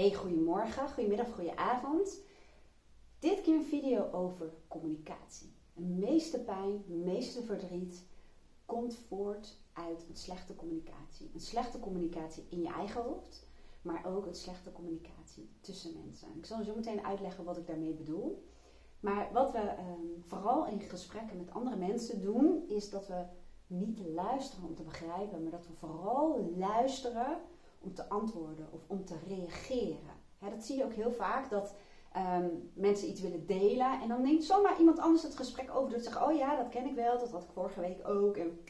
Hey, goedemorgen, goedemiddag, goedenavond. Dit keer een video over communicatie. De meeste pijn, de meeste verdriet komt voort uit een slechte communicatie. Een slechte communicatie in je eigen hoofd, maar ook een slechte communicatie tussen mensen. Ik zal zo meteen uitleggen wat ik daarmee bedoel. Maar wat we ehm, vooral in gesprekken met andere mensen doen, is dat we niet luisteren om te begrijpen, maar dat we vooral luisteren om te antwoorden of om te reageren. dat zie je ook heel vaak, dat ehm, mensen iets willen delen en dan neemt zomaar iemand anders het gesprek over. Dat zegt, oh ja, dat ken ik wel, dat had ik vorige week ook. En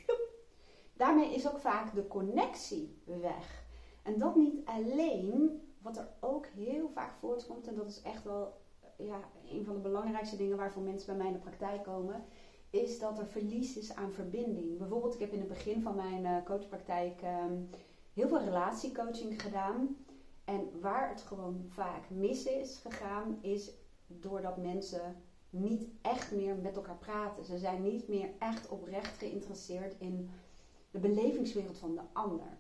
daarmee is ook vaak de connectie weg. En dat niet alleen, wat er ook heel vaak voortkomt, en dat is echt wel ja, een van de belangrijkste dingen waarvoor mensen bij mij in de praktijk komen, is dat er verlies is aan verbinding. Bijvoorbeeld, ik heb in het begin van mijn uh, coachpraktijk ehm, heel veel relatiecoaching gedaan. En waar het gewoon vaak mis is gegaan, is doordat mensen niet echt meer met elkaar praten. Ze zijn niet meer echt oprecht geïnteresseerd in de belevingswereld van de ander.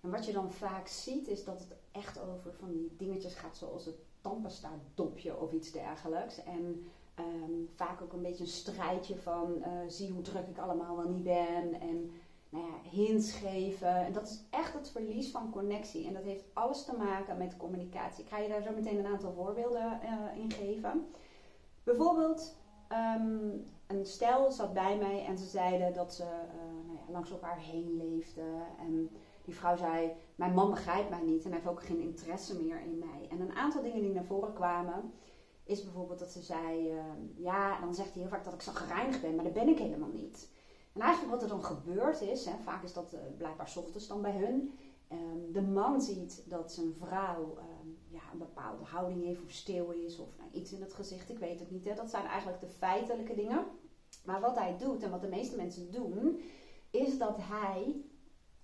En wat je dan vaak ziet, is dat het echt over van die dingetjes gaat, zoals het tandpasta dopje of iets dergelijks. En ehm, vaak ook een beetje een strijdje van uh, zie hoe druk ik allemaal wel niet ben. En nou hints geven. En dat is echt het verlies van connectie. En dat heeft alles te maken met communicatie. Ik ga je daar zo meteen een aantal voorbeelden uh, in geven. Bijvoorbeeld, um, een stel zat bij mij en ze zeiden dat ze uh, nou ja, langs elkaar heen leefden. En die vrouw zei: Mijn man begrijpt mij niet en hij heeft ook geen interesse meer in mij. En een aantal dingen die naar voren kwamen, is bijvoorbeeld dat ze zei: uh, Ja, dan zegt hij heel vaak dat ik zo gereinigd ben, maar dat ben ik helemaal niet. En eigenlijk wat er dan gebeurd is, hè, vaak is dat uh, blijkbaar ochtends dan bij hun. Um, de man ziet dat zijn vrouw um, ja, een bepaalde houding heeft of stil is of nou, iets in het gezicht, ik weet het niet. Hè. Dat zijn eigenlijk de feitelijke dingen. Maar wat hij doet en wat de meeste mensen doen, is dat hij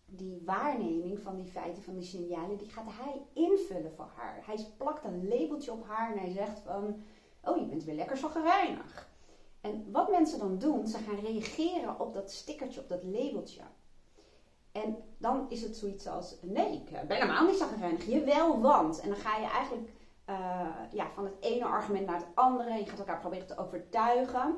die waarneming van die feiten, van die signalen, die gaat hij invullen voor haar. Hij plakt een labeltje op haar en hij zegt van, oh je bent weer lekker zo gereinigd. En wat mensen dan doen, ze gaan reageren op dat stickertje, op dat labeltje. En dan is het zoiets als, nee, ik ben helemaal niet zagrijnig. Jawel, want. En dan ga je eigenlijk uh, ja, van het ene argument naar het andere. Je gaat elkaar proberen te overtuigen.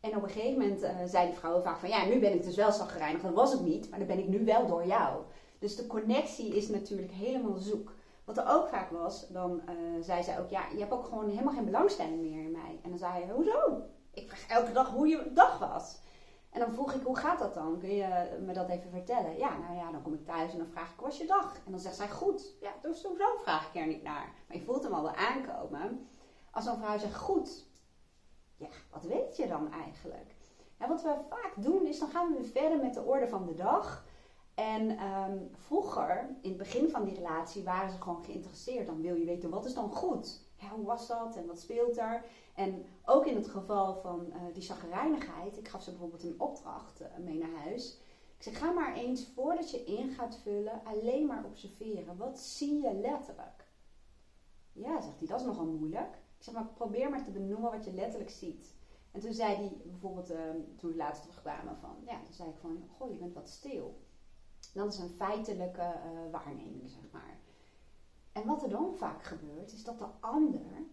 En op een gegeven moment uh, zei die vrouw vaak van, ja, nu ben ik dus wel zagrijnig. Dat was het niet, maar dan ben ik nu wel door jou. Dus de connectie is natuurlijk helemaal zoek. Wat er ook vaak was, dan zei zij ook, ja, je hebt ook gewoon helemaal geen belangstelling meer in mij. En dan zei hij, hoezo? Ik vraag elke dag hoe je dag was. En dan vroeg ik, hoe gaat dat dan? Kun je me dat even vertellen? Ja, nou ja, dan kom ik thuis en dan vraag ik, hoe was je dag? En dan zegt zij, goed. Ja, dus sowieso vraag ik er niet naar. Maar je voelt hem al wel aankomen. Als zo'n vrouw zegt, goed. Ja, wat weet je dan eigenlijk? En wat we vaak doen, is dan gaan we weer verder met de orde van de dag. En ehm, vroeger, in het begin van die relatie, waren ze gewoon geïnteresseerd. Dan wil je weten, wat is dan goed? Hoe was dat en wat speelt er? En ook in het geval van uh, die zagrijnigheid, ik gaf ze bijvoorbeeld een opdracht uh, mee naar huis. Ik zeg, ga maar eens voordat je in gaat vullen, alleen maar observeren. Wat zie je letterlijk? Ja, zegt hij, dat is nogal moeilijk. Ik zeg, maar probeer maar te benoemen wat je letterlijk ziet. En toen zei hij bijvoorbeeld, uh, toen we laatst terugkwamen, van, ja, toen zei ik van, goh, je bent wat stil. Dat is een feitelijke waarneming, zeg maar. En wat er dan vaak gebeurt, is dat de ander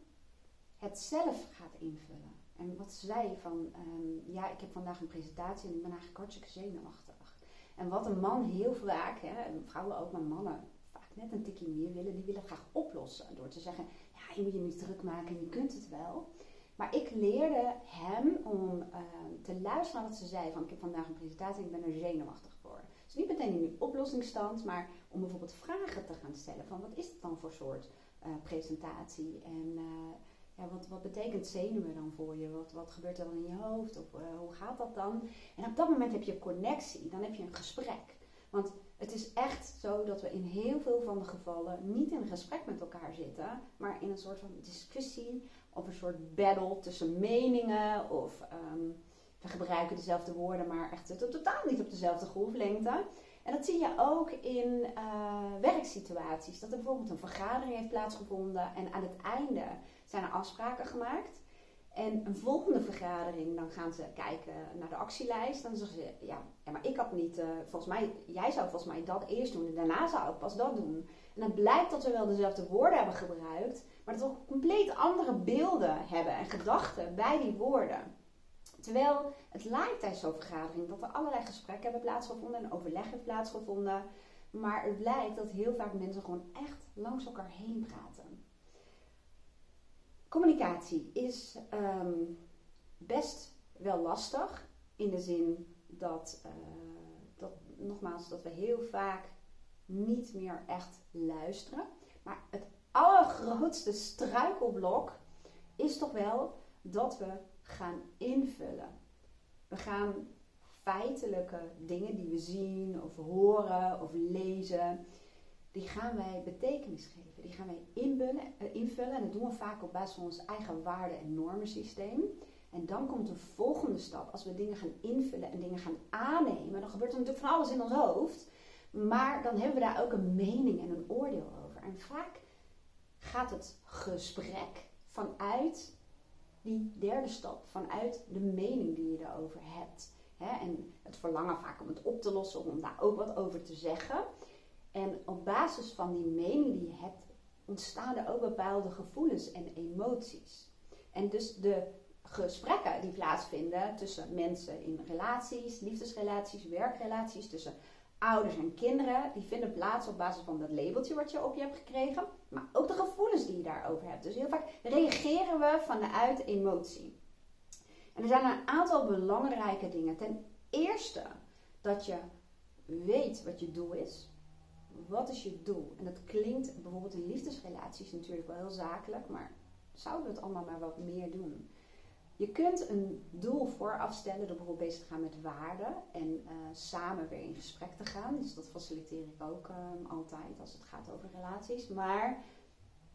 het zelf gaat invullen. En wat zei van, ehm, ja, ik heb vandaag een presentatie en ik ben eigenlijk hartstikke zenuwachtig. En wat een man heel vaak, hè, en vrouwen ook, maar mannen vaak net een tikje meer willen, die willen graag oplossen. Door te zeggen, ja, je moet je niet druk maken en je kunt het wel. Maar ik leerde hem om ehm, te luisteren naar wat ze zei. Van ik heb vandaag een presentatie en ik ben er zenuwachtig voor. Niet meteen in die oplossingsstand, maar om bijvoorbeeld vragen te gaan stellen. Van wat is het dan voor soort uh, presentatie? En uh, ja, wat, wat betekent zenuwen dan voor je? Wat, wat gebeurt er dan in je hoofd? Of uh, hoe gaat dat dan? En op dat moment heb je connectie, dan heb je een gesprek. Want het is echt zo dat we in heel veel van de gevallen niet in een gesprek met elkaar zitten, maar in een soort van discussie of een soort battle tussen meningen. Of um, we gebruiken dezelfde woorden, maar echt totaal niet op dezelfde golflengte. En dat zie je ook in uh, werksituaties. Dat er bijvoorbeeld een vergadering heeft plaatsgevonden en aan het einde zijn er afspraken gemaakt. En een volgende vergadering, dan gaan ze kijken naar de actielijst. Dan zeggen ze, ja, maar ik had niet, uh, volgens mij, jij zou volgens mij dat eerst doen en daarna zou ik pas dat doen. En dan blijkt dat we wel dezelfde woorden hebben gebruikt, maar dat we compleet andere beelden hebben en gedachten bij die woorden. Terwijl het lijkt tijdens zo'n vergadering dat er allerlei gesprekken hebben plaatsgevonden en overleg heeft plaatsgevonden. Maar het blijkt dat heel vaak mensen gewoon echt langs elkaar heen praten. Communicatie is ehm, best wel lastig in de zin dat, uh, dat, nogmaals, dat we heel vaak niet meer echt luisteren. Maar het allergrootste struikelblok is toch wel dat we gaan invullen. We gaan feitelijke dingen die we zien of horen of lezen, die gaan wij betekenis geven. Die gaan wij invullen, uh, invullen en dat doen we vaak op basis van ons eigen waarde- en normensysteem. En dan komt de volgende stap. Als we dingen gaan invullen en dingen gaan aannemen, dan gebeurt er natuurlijk van alles in ons hoofd. Maar dan hebben we daar ook een mening en een oordeel over. En vaak gaat het gesprek vanuit die derde stap, vanuit de mening die je daarover hebt. en het verlangen vaak om het op te lossen, om daar ook wat over te zeggen. En op basis van die mening die je hebt, ontstaan er ook bepaalde gevoelens en emoties. En dus de gesprekken die plaatsvinden tussen mensen in relaties, liefdesrelaties, werkrelaties, tussen ouders en kinderen, die vinden plaats op basis van dat labeltje wat je op je hebt gekregen, maar ook de gevoelens die je daarover hebt. Dus heel vaak reageren we vanuit emotie. En er zijn een aantal belangrijke dingen. Ten eerste dat je weet wat je doel is. Wat is je doel? En dat klinkt bijvoorbeeld in liefdesrelaties natuurlijk wel heel zakelijk, maar zouden we het allemaal maar wat meer doen? Je kunt een doel vooraf stellen door bijvoorbeeld bezig te gaan met waarden en uh, samen weer in gesprek te gaan. Dus dat faciliteer ik ook um, altijd als het gaat over relaties. Maar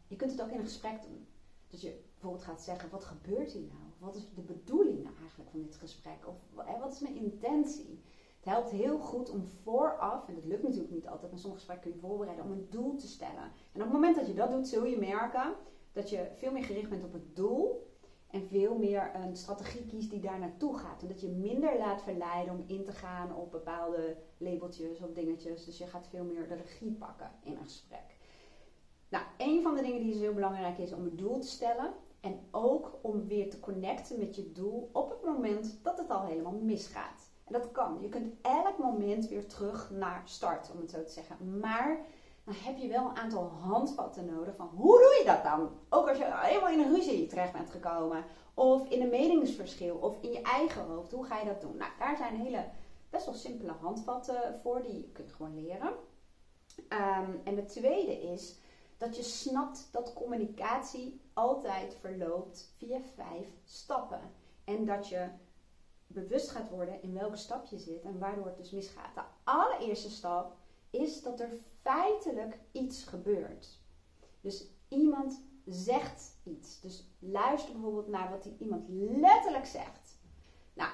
je kunt het ook in een gesprek doen. Dus je bijvoorbeeld gaat zeggen, wat gebeurt hier nou? Wat is de bedoeling nou eigenlijk van dit gesprek? Of wat is mijn intentie? Het helpt heel goed om vooraf, en dat lukt natuurlijk niet altijd, maar sommige gesprekken kun je voorbereiden om een doel te stellen. En op het moment dat je dat doet, zul je merken dat je veel meer gericht bent op het doel en veel meer een strategie kiest die daar naartoe gaat. En dat je minder laat verleiden om in te gaan op bepaalde labeltjes of dingetjes. Dus je gaat veel meer de regie pakken in een gesprek. Nou, een van de dingen die dus heel belangrijk is om een doel te stellen. En ook om weer te connecten met je doel op het moment dat het al helemaal misgaat. En dat kan. Je kunt elk moment weer terug naar start, om het zo te zeggen. Maar dan heb je wel een aantal handvatten nodig van hoe doe je dat dan? Ook als je helemaal in een ruzie terecht bent gekomen, of in een meningsverschil, of in je eigen hoofd, hoe ga je dat doen? Nou, daar zijn hele best wel simpele handvatten voor, die je gewoon leren. Ehm, en het tweede is dat je snapt dat communicatie altijd verloopt via vijf stappen. En dat je bewust gaat worden in welke stap je zit en waardoor het dus misgaat. De allereerste stap is dat er feitelijk iets gebeurt. Dus iemand zegt iets. Dus luister bijvoorbeeld naar wat die iemand letterlijk zegt. Nou,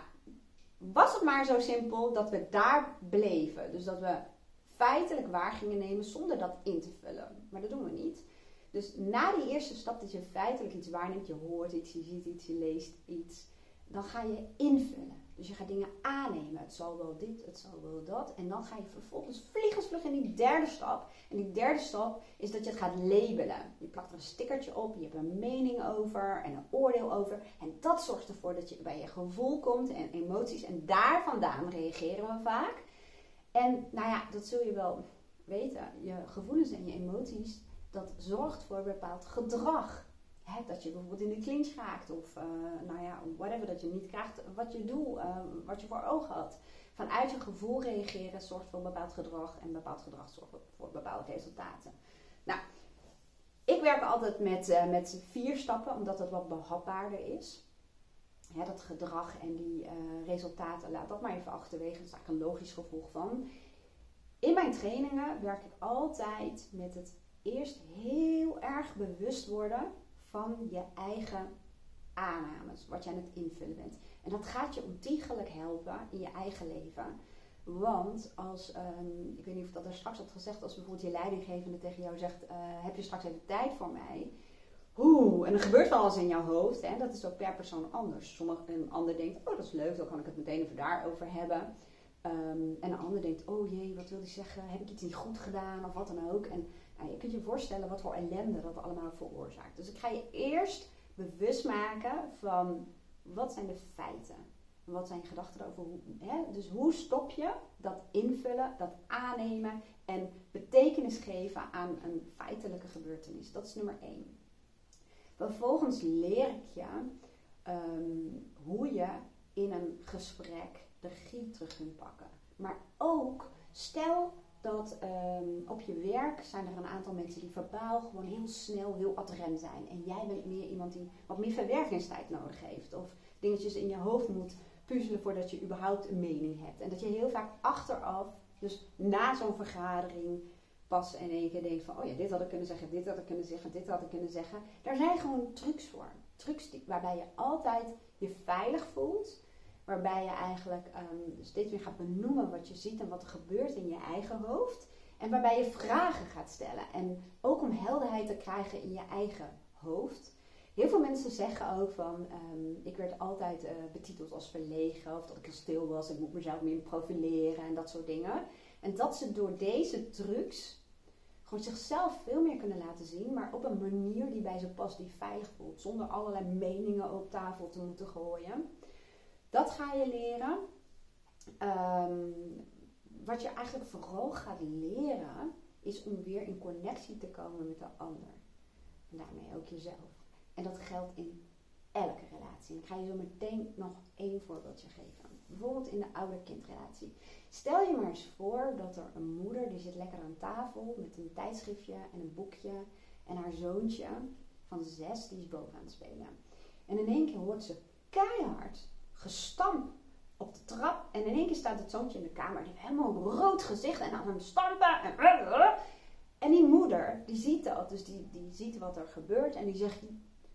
was het maar zo simpel dat we daar bleven. Dus dat we feitelijk waar gingen nemen zonder dat in te vullen. Maar dat doen we niet. Dus na die eerste stap dat je feitelijk iets waarneemt, je hoort iets, je ziet iets, je leest iets, dan ga je invullen. Dus je gaat dingen aannemen. Het zal wel dit, het zal wel dat. En dan ga je vervolgens vliegensvlug in die derde stap. En die derde stap is dat je het gaat labelen. Je plakt er een stickertje op, je hebt een mening over en een oordeel over. En dat zorgt ervoor dat je bij je gevoel komt en emoties. En daar vandaan reageren we vaak. En nou ja, dat zul je wel weten. Je gevoelens en je emoties, dat zorgt voor bepaald gedrag dat je bijvoorbeeld in de clinch raakt of uh, nou ja, whatever, dat je niet krijgt wat je doel, uh, wat je voor ogen had. Vanuit je gevoel reageren zorgt voor bepaald gedrag en bepaald gedrag zorgt voor bepaalde resultaten. Nou, ik werk altijd met, uh, met vier stappen, omdat het wat behapbaarder is. Dat gedrag en die resultaten, laat dat maar even achterwege. Dat is eigenlijk een logisch gevolg van. In mijn trainingen werk ik altijd met het eerst heel erg bewust worden van je eigen aannames, wat je aan het invullen bent. En dat gaat je ontiegelijk helpen in je eigen leven. Want als, um, ik weet niet of dat er straks had gezegd, als bijvoorbeeld je leidinggevende tegen jou zegt: uh, Heb je straks even tijd voor mij? Oeh, en er gebeurt wel alles in jouw hoofd. En dat is ook per persoon anders. Sommige, een ander denkt: Oh, dat is leuk, dan kan ik het meteen even daarover hebben. Um, en een ander denkt: Oh jee, wat wil hij zeggen? Heb ik iets niet goed gedaan? Of wat dan ook. En Je kunt je voorstellen wat voor ellende dat allemaal veroorzaakt. Dus ik ga je eerst bewust maken van wat zijn de feiten? Wat zijn gedachten over? Hè? Dus hoe stop je dat invullen, dat aannemen en betekenis geven aan een feitelijke gebeurtenis? Dat is nummer één. Vervolgens leer ik je ehm, hoe je in een gesprek de regie terug kunt pakken. Maar ook, stel dat ehm, op je werk zijn er een aantal mensen die verbaal gewoon heel snel, heel adrem zijn. En jij bent meer iemand die wat meer verwerkingstijd nodig heeft. Of dingetjes in je hoofd moet puzzelen voordat je überhaupt een mening hebt. En dat je heel vaak achteraf, dus na zo'n vergadering, pas in één keer denkt van, oh ja, dit had ik kunnen zeggen, dit had ik kunnen zeggen, dit had ik kunnen zeggen. Daar zijn gewoon trucs voor. Trucs die, waarbij je altijd je veilig voelt. Waarbij je eigenlijk steeds meer gaat benoemen wat je ziet en wat er gebeurt in je eigen hoofd. En waarbij je vragen gaat stellen. En ook om helderheid te krijgen in je eigen hoofd. Heel veel mensen zeggen ook van, um, ik werd altijd uh, betiteld als verlegen of dat ik stil was, ik moet mezelf meer profileren en dat soort dingen. En dat ze door deze trucs gewoon zichzelf veel meer kunnen laten zien, maar op een manier die bij ze past, die veilig voelt, zonder allerlei meningen op tafel te moeten gooien. Dat ga je leren. Um, wat je eigenlijk vooral gaat leren, is om weer in connectie te komen met de ander. En daarmee ook jezelf. En dat geldt in elke relatie. En ik ga je zo meteen nog één voorbeeldje geven. Bijvoorbeeld in de ouder-kindrelatie. Stel je maar eens voor dat er een moeder die zit lekker aan tafel met een tijdschriftje en een boekje. En haar zoontje van zes die is boven aan het spelen. En in één keer hoort ze keihard gestamp op de trap. En in één keer staat het zoontje in de kamer. Die heeft helemaal een rood gezicht en aan het stampen. En, en die moeder, die ziet dat. Dus die, die ziet wat er gebeurt. En die zegt,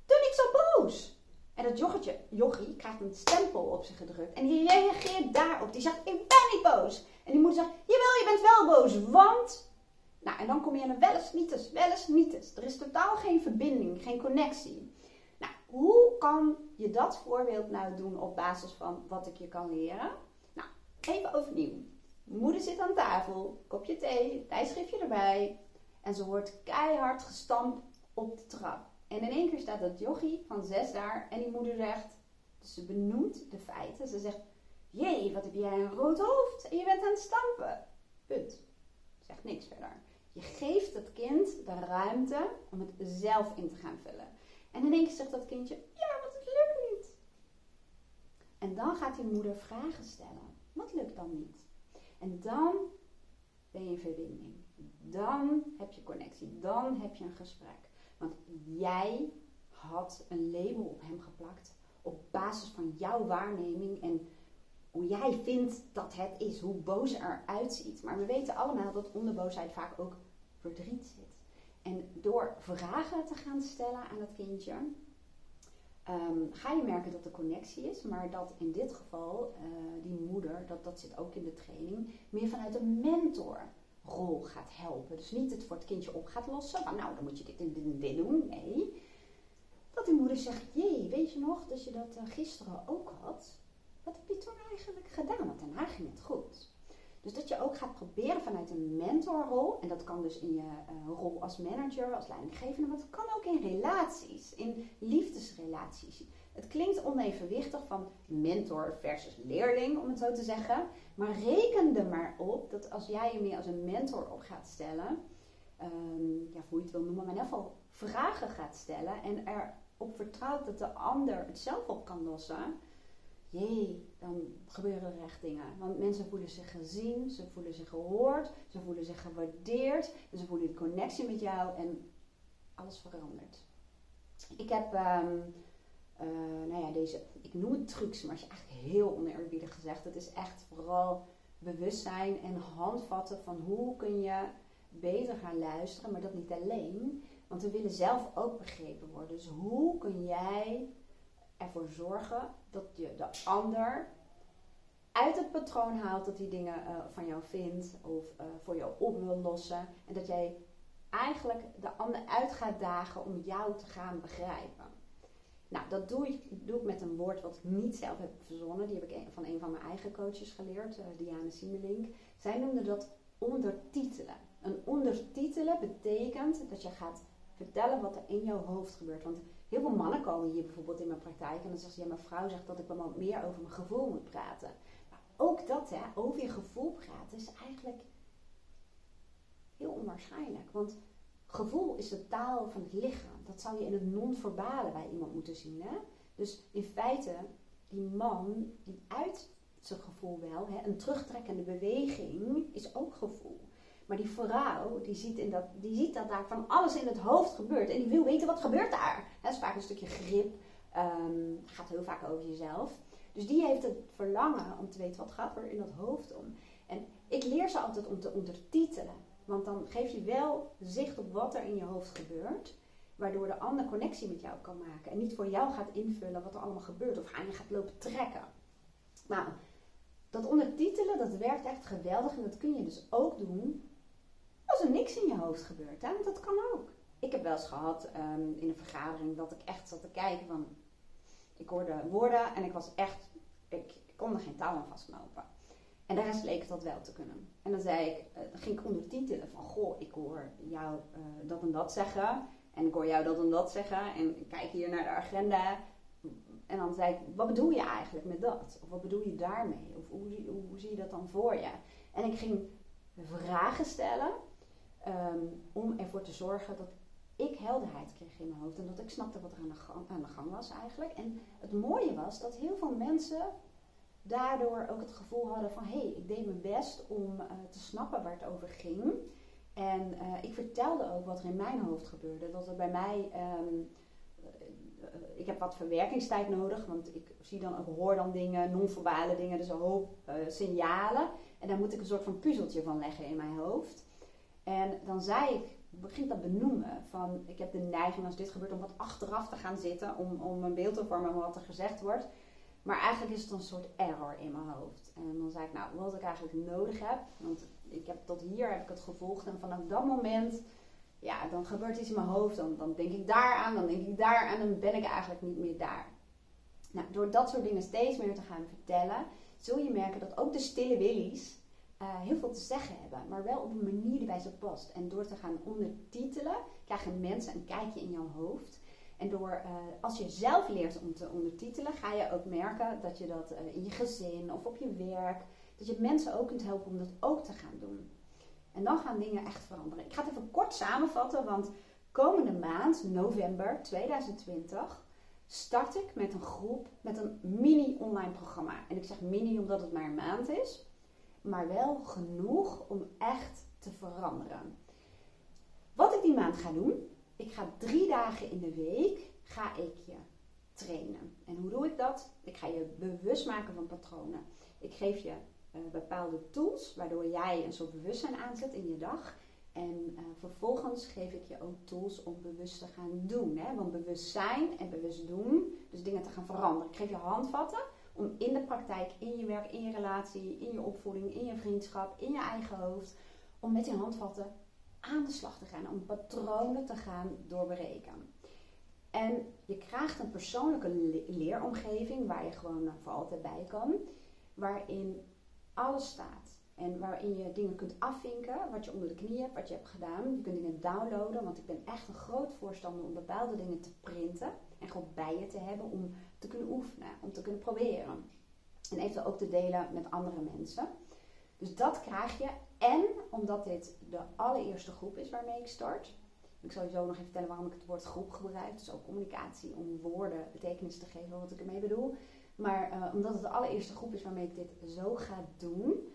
Doe niet zo boos. En dat jochetje, jochie krijgt een stempel op zich gedrukt. En die reageert daarop. Die zegt, ik ben niet boos. En die moeder zegt, jawel, je bent wel boos, want... Nou, en dan kom je aan een wel eens nietes, wel eens nietes. Er is totaal geen verbinding, geen connectie. Nou, hoe kan je dat voorbeeld nou doen op basis van wat ik je kan leren? Nou, even overnieuw. Moeder zit aan tafel, kopje thee, tijdschriftje erbij. En ze wordt keihard gestampt op de trap. En in één keer staat dat jochie van zes daar en die moeder zegt, dus ze benoemt de feiten. Ze zegt, jee, wat heb jij een rood hoofd en je bent aan het stampen. Punt. Zegt niks verder. Je geeft het kind de ruimte om het zelf in te gaan vullen. En in één keer zegt dat kindje, ja, wat het lukt niet. En dan gaat die moeder vragen stellen. Wat lukt dan niet? En dan ben je in verbinding. Dan heb je connectie. Dan heb je een gesprek. Want jij had een label op hem geplakt op basis van jouw waarneming en hoe jij vindt dat het is, hoe boos eruit ziet. Maar we weten allemaal dat onderboosheid vaak ook verdriet zit. En door vragen te gaan stellen aan dat kindje, ehm, ga je merken dat er connectie is, maar dat in dit geval uh, die moeder, dat, dat zit ook in de training, meer vanuit een mentor rol gaat helpen. Dus niet het voor het kindje op gaat lossen. Van nou, dan moet je dit en dit, doen. Nee. Dat die moeder zegt, jee, weet je nog dat je dat uh, gisteren ook had? Wat heb je toen eigenlijk gedaan? Want daarna ging het goed. Dus dat je ook gaat proberen vanuit een mentorrol. En dat kan dus in je uh, rol als manager, als leidinggevende. Maar dat kan ook in relaties. In liefdesrelaties. Het klinkt onevenwichtig van mentor versus leerling, om het zo te zeggen. Maar reken er maar op dat als jij je meer als een mentor op gaat stellen, um, ja, hoe je het wil noemen, maar in ieder geval vragen gaat stellen en erop vertrouwt dat de ander het zelf op kan lossen, jee, dan gebeuren er echt dingen. Want mensen voelen zich gezien, ze voelen zich gehoord, ze voelen zich gewaardeerd, en ze voelen de connectie met jou en alles verandert. Ik heb um, uh, nou ja, deze, ik noem het trucs, maar het is eigenlijk heel oneerbiedig gezegd. Het is echt vooral bewustzijn en handvatten van hoe kun je beter gaan luisteren, maar dat niet alleen. Want we willen zelf ook begrepen worden. Dus hoe kun jij ervoor zorgen dat je de ander uit het patroon haalt dat hij dingen uh, van jou vindt of uh, voor jou op wil lossen. En dat jij eigenlijk de ander uit gaat dagen om jou te gaan begrijpen. Nou, dat doe ik, doe ik met een woord wat ik niet zelf heb verzonnen. Die heb ik van een van mijn eigen coaches geleerd, uh, Diana Simelink. Zij noemde dat ondertitelen. Een ondertitelen betekent dat je gaat vertellen wat er in jouw hoofd gebeurt. Want heel veel mannen komen hier bijvoorbeeld in mijn praktijk en dan zeggen ze: Ja, mijn vrouw zegt dat ik wel meer over mijn gevoel moet praten. Maar ook dat, hè, over je gevoel praten, is eigenlijk heel onwaarschijnlijk. Want gevoel is de taal van het lichaam. Dat zou je in het non-verbale bij iemand moeten zien. Hè? Dus in feite, die man die uit zijn gevoel wel, hè, een terugtrekkende beweging is ook gevoel. Maar die vrouw, die ziet, in dat, die ziet dat daar van alles in het hoofd gebeurt. En die wil weten wat gebeurt daar. Een stukje grip. Um, gaat heel vaak over jezelf. Dus die heeft het verlangen om te weten wat gaat er in dat hoofd om. En ik leer ze altijd om te ondertitelen. Want dan geef je wel zicht op wat er in je hoofd gebeurt. Waardoor de ander connectie met jou kan maken. En niet voor jou gaat invullen wat er allemaal gebeurt. Of aan je gaat lopen trekken. Nou, dat ondertitelen, dat werkt echt geweldig. En dat kun je dus ook doen als er niks in je hoofd gebeurt. Hè? Want dat kan ook. Ik heb wel eens gehad um, in een vergadering dat ik echt zat te kijken van... Ik hoorde woorden en ik was echt... Ik, kon er geen touw aan vastlopen. En de rest leek dat wel te kunnen. En dan zei ik, uh, ging ik ondertitelen van... Goh, ik hoor jou uh, dat en dat zeggen. En ik hoor jou dat en dat zeggen. En ik kijk hier naar de agenda. En dan zei ik, wat bedoel je eigenlijk met dat? Of wat bedoel je daarmee? Of hoe, hoe, zie je dat dan voor je? En ik ging vragen stellen um, om ervoor te zorgen dat ik helderheid kreeg in mijn hoofd. En dat ik snapte wat er aan de, gang, aan de gang was eigenlijk. En het mooie was dat heel veel mensen daardoor ook het gevoel hadden van... hé, hey, ik deed mijn best om uh, te snappen waar het over ging. En uh, ik vertelde ook wat er in mijn hoofd gebeurde. Dat er bij mij... Um, ik heb wat verwerkingstijd nodig, want ik zie dan hoor dan dingen, non-verbale dingen, dus een hoop signalen. En daar moet ik een soort van puzzeltje van leggen in mijn hoofd. En dan zei ik, begint dat benoemen van, ik heb de neiging als dit gebeurt om wat achteraf te gaan zitten, om, om een beeld te vormen van wat er gezegd wordt. Maar eigenlijk is het een soort error in mijn hoofd. En dan zei ik, nou, wat ik eigenlijk nodig heb, want ik heb tot hier heb ik het gevolgd en vanaf dat moment ja, dan gebeurt iets in mijn hoofd. Dan, dan denk ik daar aan, dan denk ik daar aan, dan ben ik eigenlijk niet meer daar. Nou, door dat soort dingen steeds meer te gaan vertellen, zul je merken dat ook de stille willies uh, heel veel te zeggen hebben, maar wel op een manier die bij ze past. En door te gaan ondertitelen, krijgen mensen een kijkje in jouw hoofd. En door, uh, als je zelf leert om te ondertitelen, ga je ook merken dat je dat uh, in je gezin of op je werk, dat je mensen ook kunt helpen om dat ook te gaan doen. En dan gaan dingen echt veranderen. Ik ga het even kort samenvatten, want komende maand, november 2020, start ik met een groep met een mini online programma. En ik zeg mini omdat het maar een maand is, maar wel genoeg om echt te veranderen. Wat ik die maand ga doen, ik ga drie dagen in de week ga ik je trainen. En hoe doe ik dat? Ik ga je bewust maken van patronen. Ik geef je uh, bepaalde tools, waardoor jij een soort bewustzijn aanzet in je dag. En uh, vervolgens geef ik je ook tools om bewust te gaan doen. Hè? Want bewust zijn en bewust doen, dus dingen te gaan veranderen. Ik geef je handvatten om in de praktijk, in je werk, in je relatie, in je opvoeding, in je vriendschap, in je eigen hoofd, om met die handvatten aan de slag te gaan, om patronen te gaan doorbreken. En je krijgt een persoonlijke leeromgeving waar je gewoon voor altijd bij kan, waarin alles staat. En waarin je dingen kunt afvinken, wat je onder de knie hebt, wat je hebt gedaan. Je kunt dingen downloaden, want ik ben echt een groot voorstander om bepaalde dingen te printen. En gewoon bij je te hebben om te kunnen oefenen, om te kunnen proberen. En eventueel ook te delen met andere mensen. Dus dat krijg je. En omdat dit de allereerste groep is waarmee ik start. Ik zal je zo nog even vertellen waarom ik het woord groep gebruik. Dus ook communicatie om woorden betekenis te geven wat ik ermee bedoel. Maar uh, omdat het de allereerste groep is waarmee ik dit zo ga doen,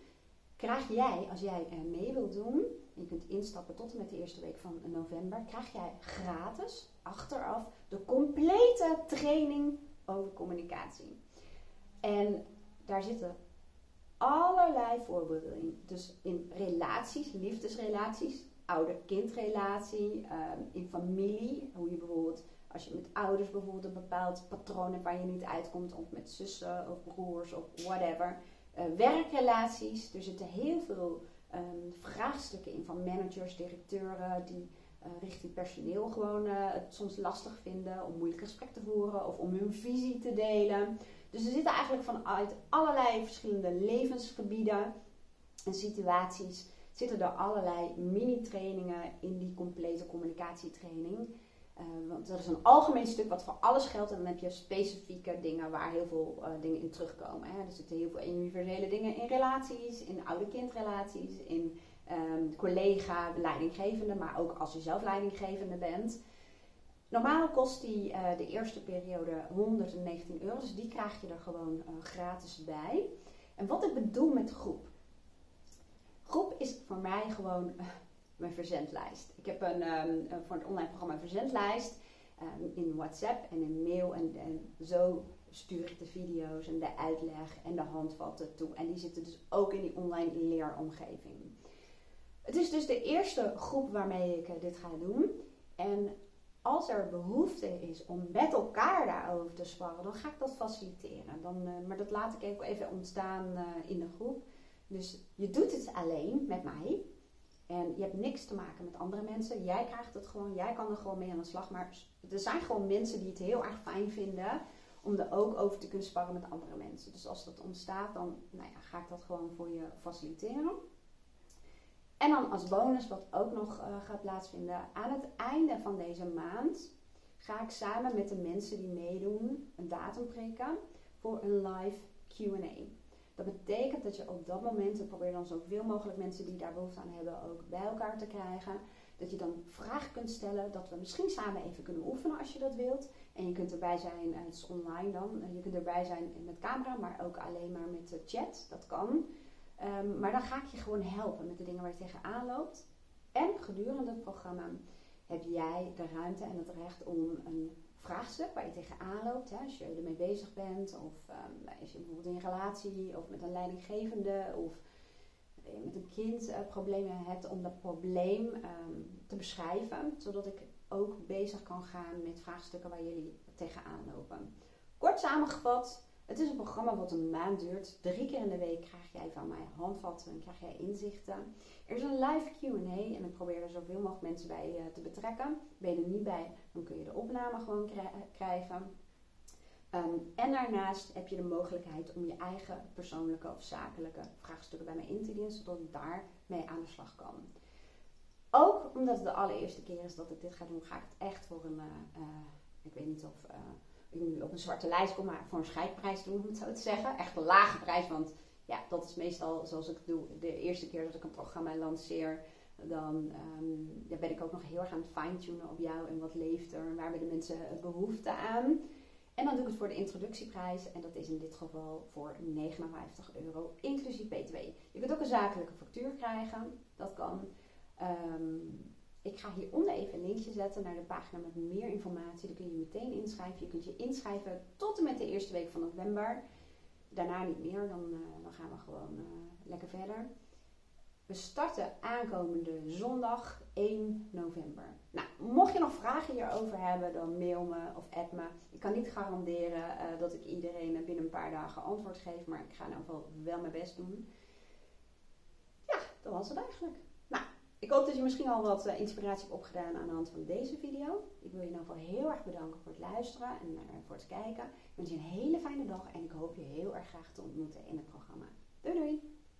krijg jij, als jij er mee wilt doen, en je kunt instappen tot en met de eerste week van november, krijg jij gratis achteraf de complete training over communicatie. En daar zitten allerlei voorbeelden in. Dus in relaties, liefdesrelaties, ouder-kindrelatie, uh, in familie, hoe je bijvoorbeeld als je met ouders bijvoorbeeld een bepaald patroon hebt waar je niet uitkomt, of met zussen of broers of whatever. Uh, werkrelaties, er zitten heel veel um, vraagstukken in van managers, directeuren die richting personeel gewoon uh, het soms lastig vinden om moeilijk gesprek te voeren of om hun visie te delen. Dus er zitten eigenlijk vanuit allerlei verschillende levensgebieden en situaties zitten er allerlei mini-trainingen in die complete communicatietraining. Uh, want er is een algemeen stuk wat voor alles geldt en dan heb je specifieke dingen waar heel veel dingen in terugkomen. Hè. Er zitten heel veel universele dingen in relaties, in oude-kindrelaties, in um, collega, leidinggevende, maar ook als je zelf leidinggevende bent. Normaal kost die uh, de eerste periode 119 euro, dus die krijg je er gewoon gratis bij. En wat ik bedoel met groep. Groep is voor mij gewoon mijn verzendlijst. Ik heb een, um, voor het online programma een verzendlijst um, in WhatsApp en in mail. En, en zo stuur ik de video's en de uitleg en de handvatten toe. En die zitten dus ook in die online leeromgeving. Het is dus de eerste groep waarmee ik uh, dit ga doen. En als er behoefte is om met elkaar daarover te sparren, dan ga ik dat faciliteren. Dan, uh, maar dat laat ik even ontstaan uh, in de groep. Dus je doet het alleen met mij. En je hebt niks te maken met andere mensen. Jij krijgt het gewoon, jij kan er gewoon mee aan de slag. Maar er zijn gewoon mensen die het heel erg fijn vinden om er ook over te kunnen sparren met andere mensen. Dus als dat ontstaat, dan nou ja, ga ik dat gewoon voor je faciliteren. En dan als bonus, wat ook nog uh, gaat plaatsvinden, aan het einde van deze maand ga ik samen met de mensen die meedoen een datum prikken voor een live QA. Dat betekent dat je op dat moment, en probeer dan zoveel mogelijk mensen die daar behoefte aan hebben ook bij elkaar te krijgen. Dat je dan vragen kunt stellen, dat we misschien samen even kunnen oefenen als je dat wilt. En je kunt erbij zijn, het is online dan, je kunt erbij zijn met camera, maar ook alleen maar met de chat, dat kan. Um, maar dan ga ik je gewoon helpen met de dingen waar je tegenaan loopt. En gedurende het programma heb jij de ruimte en het recht om een vraagstuk waar je tegenaan loopt. Hè, als je ermee bezig bent, of um, je bijvoorbeeld in een relatie, of met een leidinggevende, of met een kind uh, problemen hebt, om dat probleem um, te beschrijven. Zodat ik ook bezig kan gaan met vraagstukken waar jullie tegenaan lopen. Kort samengevat, het is een programma wat een maand duurt. Drie keer in de week krijg jij van mij handvatten en krijg jij inzichten. Er is een live QA en ik probeer er zoveel mogelijk mensen bij uh, te betrekken. Ben je er niet bij, dan kun je de opname gewoon krijgen. Um, en daarnaast heb je de mogelijkheid om je eigen persoonlijke of zakelijke vraagstukken bij mij in te dienen, zodat ik daarmee aan de slag kan. Ook omdat het de allereerste keer is dat ik dit ga doen, ga ik het echt voor een, uh, ik weet niet of nu op een zwarte lijst kom, maar voor een scheidprijs doen, om het zo te zeggen. Echt een lage prijs, want ja, dat is meestal zoals ik doe. De eerste keer dat ik een programma lanceer, dan ja, ben ik ook nog heel erg aan het fine-tunen op jou en wat leeft er waar hebben de mensen behoefte aan. En dan doe ik het voor de introductieprijs en dat is in dit geval voor 59 euro, inclusief BTW. Je kunt ook een zakelijke factuur krijgen, dat kan. Um, ik ga hieronder even een linkje zetten naar de pagina met meer informatie. Dan kun je meteen inschrijven. Je kunt je inschrijven tot en met de eerste week van november. Daarna niet meer, dan, dan gaan we gewoon uh, lekker verder. We starten aankomende zondag 1 november. Nou, mocht je nog vragen hierover hebben, dan mail me of add me. Ik kan niet garanderen uh, dat ik iedereen binnen een paar dagen antwoord geef, maar ik ga in ieder geval wel mijn best doen. Ja, dat was het eigenlijk. Ik hoop dat je misschien al wat uh, inspiratie hebt opgedaan aan de hand van deze video. Ik wil je in ieder geval heel erg bedanken voor het luisteren en uh, voor het kijken. Ik wens je een hele fijne dag en ik hoop je heel erg graag te ontmoeten in het programma. Doei doei!